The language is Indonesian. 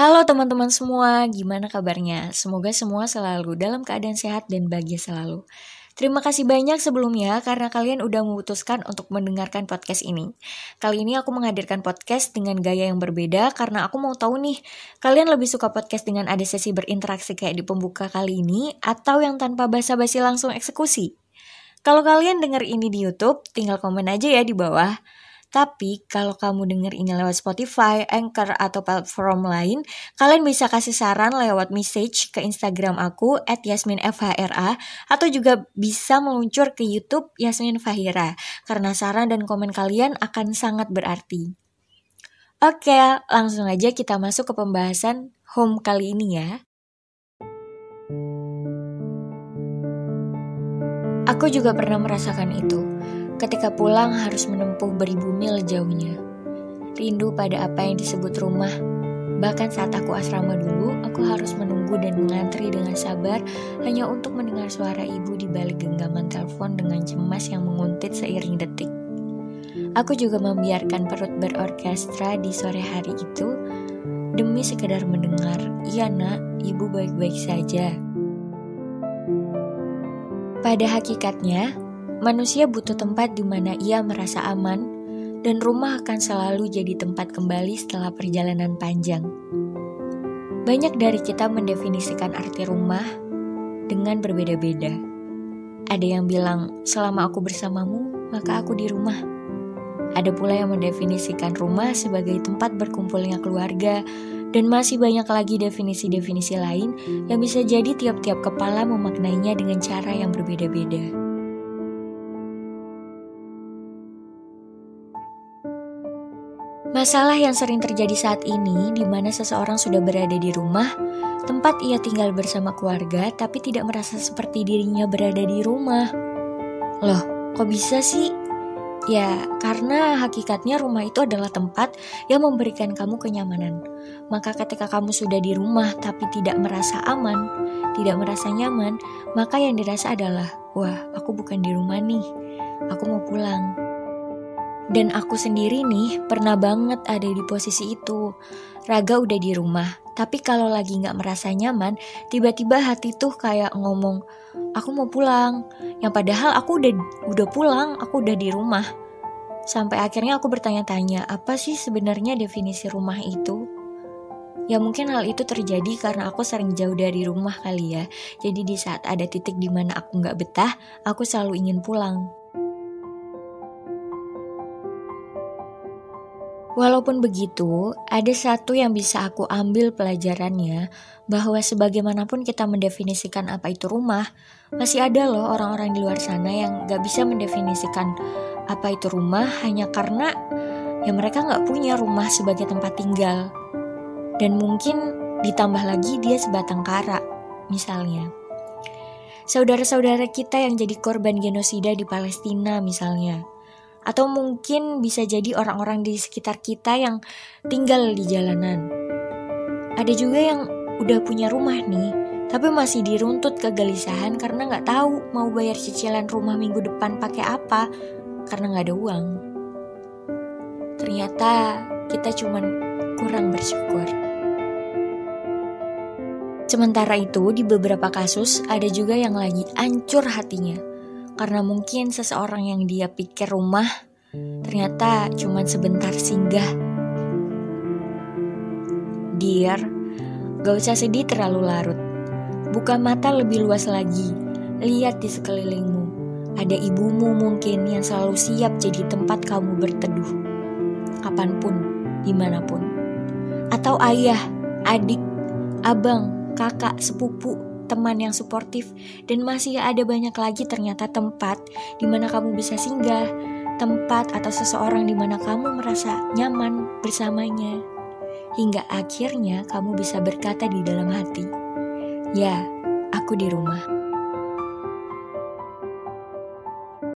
Halo teman-teman semua, gimana kabarnya? Semoga semua selalu dalam keadaan sehat dan bahagia selalu. Terima kasih banyak sebelumnya karena kalian udah memutuskan untuk mendengarkan podcast ini. Kali ini aku menghadirkan podcast dengan gaya yang berbeda karena aku mau tahu nih, kalian lebih suka podcast dengan ada sesi berinteraksi kayak di pembuka kali ini atau yang tanpa basa-basi langsung eksekusi? Kalau kalian denger ini di YouTube, tinggal komen aja ya di bawah. Tapi kalau kamu denger ini lewat Spotify, Anchor, atau platform lain, kalian bisa kasih saran lewat message ke Instagram aku at yasminfhra atau juga bisa meluncur ke YouTube Yasmin Fahira karena saran dan komen kalian akan sangat berarti. Oke, langsung aja kita masuk ke pembahasan home kali ini ya. Aku juga pernah merasakan itu Ketika pulang harus menempuh beribu mil jauhnya. Rindu pada apa yang disebut rumah. Bahkan saat aku asrama dulu, aku harus menunggu dan mengantri dengan sabar hanya untuk mendengar suara ibu di balik genggaman telepon dengan cemas yang menguntit seiring detik. Aku juga membiarkan perut berorkestra di sore hari itu demi sekedar mendengar, iya nak, ibu baik-baik saja. Pada hakikatnya, Manusia butuh tempat di mana ia merasa aman, dan rumah akan selalu jadi tempat kembali setelah perjalanan panjang. Banyak dari kita mendefinisikan arti rumah dengan berbeda-beda. Ada yang bilang, "Selama aku bersamamu, maka aku di rumah." Ada pula yang mendefinisikan rumah sebagai tempat berkumpulnya keluarga, dan masih banyak lagi definisi-definisi lain yang bisa jadi tiap-tiap kepala memaknainya dengan cara yang berbeda-beda. Masalah yang sering terjadi saat ini, di mana seseorang sudah berada di rumah, tempat ia tinggal bersama keluarga, tapi tidak merasa seperti dirinya berada di rumah. Loh, kok bisa sih? Ya, karena hakikatnya rumah itu adalah tempat yang memberikan kamu kenyamanan. Maka ketika kamu sudah di rumah tapi tidak merasa aman, tidak merasa nyaman, maka yang dirasa adalah, wah, aku bukan di rumah nih. Aku mau pulang. Dan aku sendiri nih pernah banget ada di posisi itu. Raga udah di rumah, tapi kalau lagi gak merasa nyaman, tiba-tiba hati tuh kayak ngomong, aku mau pulang. Yang padahal aku udah udah pulang, aku udah di rumah. Sampai akhirnya aku bertanya-tanya, apa sih sebenarnya definisi rumah itu? Ya mungkin hal itu terjadi karena aku sering jauh dari rumah kali ya. Jadi di saat ada titik di mana aku nggak betah, aku selalu ingin pulang. Walaupun begitu, ada satu yang bisa aku ambil pelajarannya, bahwa sebagaimanapun kita mendefinisikan apa itu rumah, masih ada loh orang-orang di luar sana yang gak bisa mendefinisikan apa itu rumah hanya karena ya mereka gak punya rumah sebagai tempat tinggal. Dan mungkin ditambah lagi dia sebatang kara, misalnya. Saudara-saudara kita yang jadi korban genosida di Palestina misalnya atau mungkin bisa jadi orang-orang di sekitar kita yang tinggal di jalanan. Ada juga yang udah punya rumah nih, tapi masih diruntut kegelisahan karena nggak tahu mau bayar cicilan rumah minggu depan pakai apa karena nggak ada uang. Ternyata kita cuman kurang bersyukur. Sementara itu, di beberapa kasus ada juga yang lagi ancur hatinya karena mungkin seseorang yang dia pikir rumah ternyata cuma sebentar singgah. Dear, gak usah sedih terlalu larut. Buka mata lebih luas lagi. Lihat di sekelilingmu. Ada ibumu mungkin yang selalu siap jadi tempat kamu berteduh. Kapan pun, di mana pun. Atau ayah, adik, abang, kakak, sepupu, teman yang suportif, dan masih ada banyak lagi ternyata tempat di mana kamu bisa singgah, tempat atau seseorang di mana kamu merasa nyaman bersamanya. Hingga akhirnya kamu bisa berkata di dalam hati, "Ya, aku di rumah."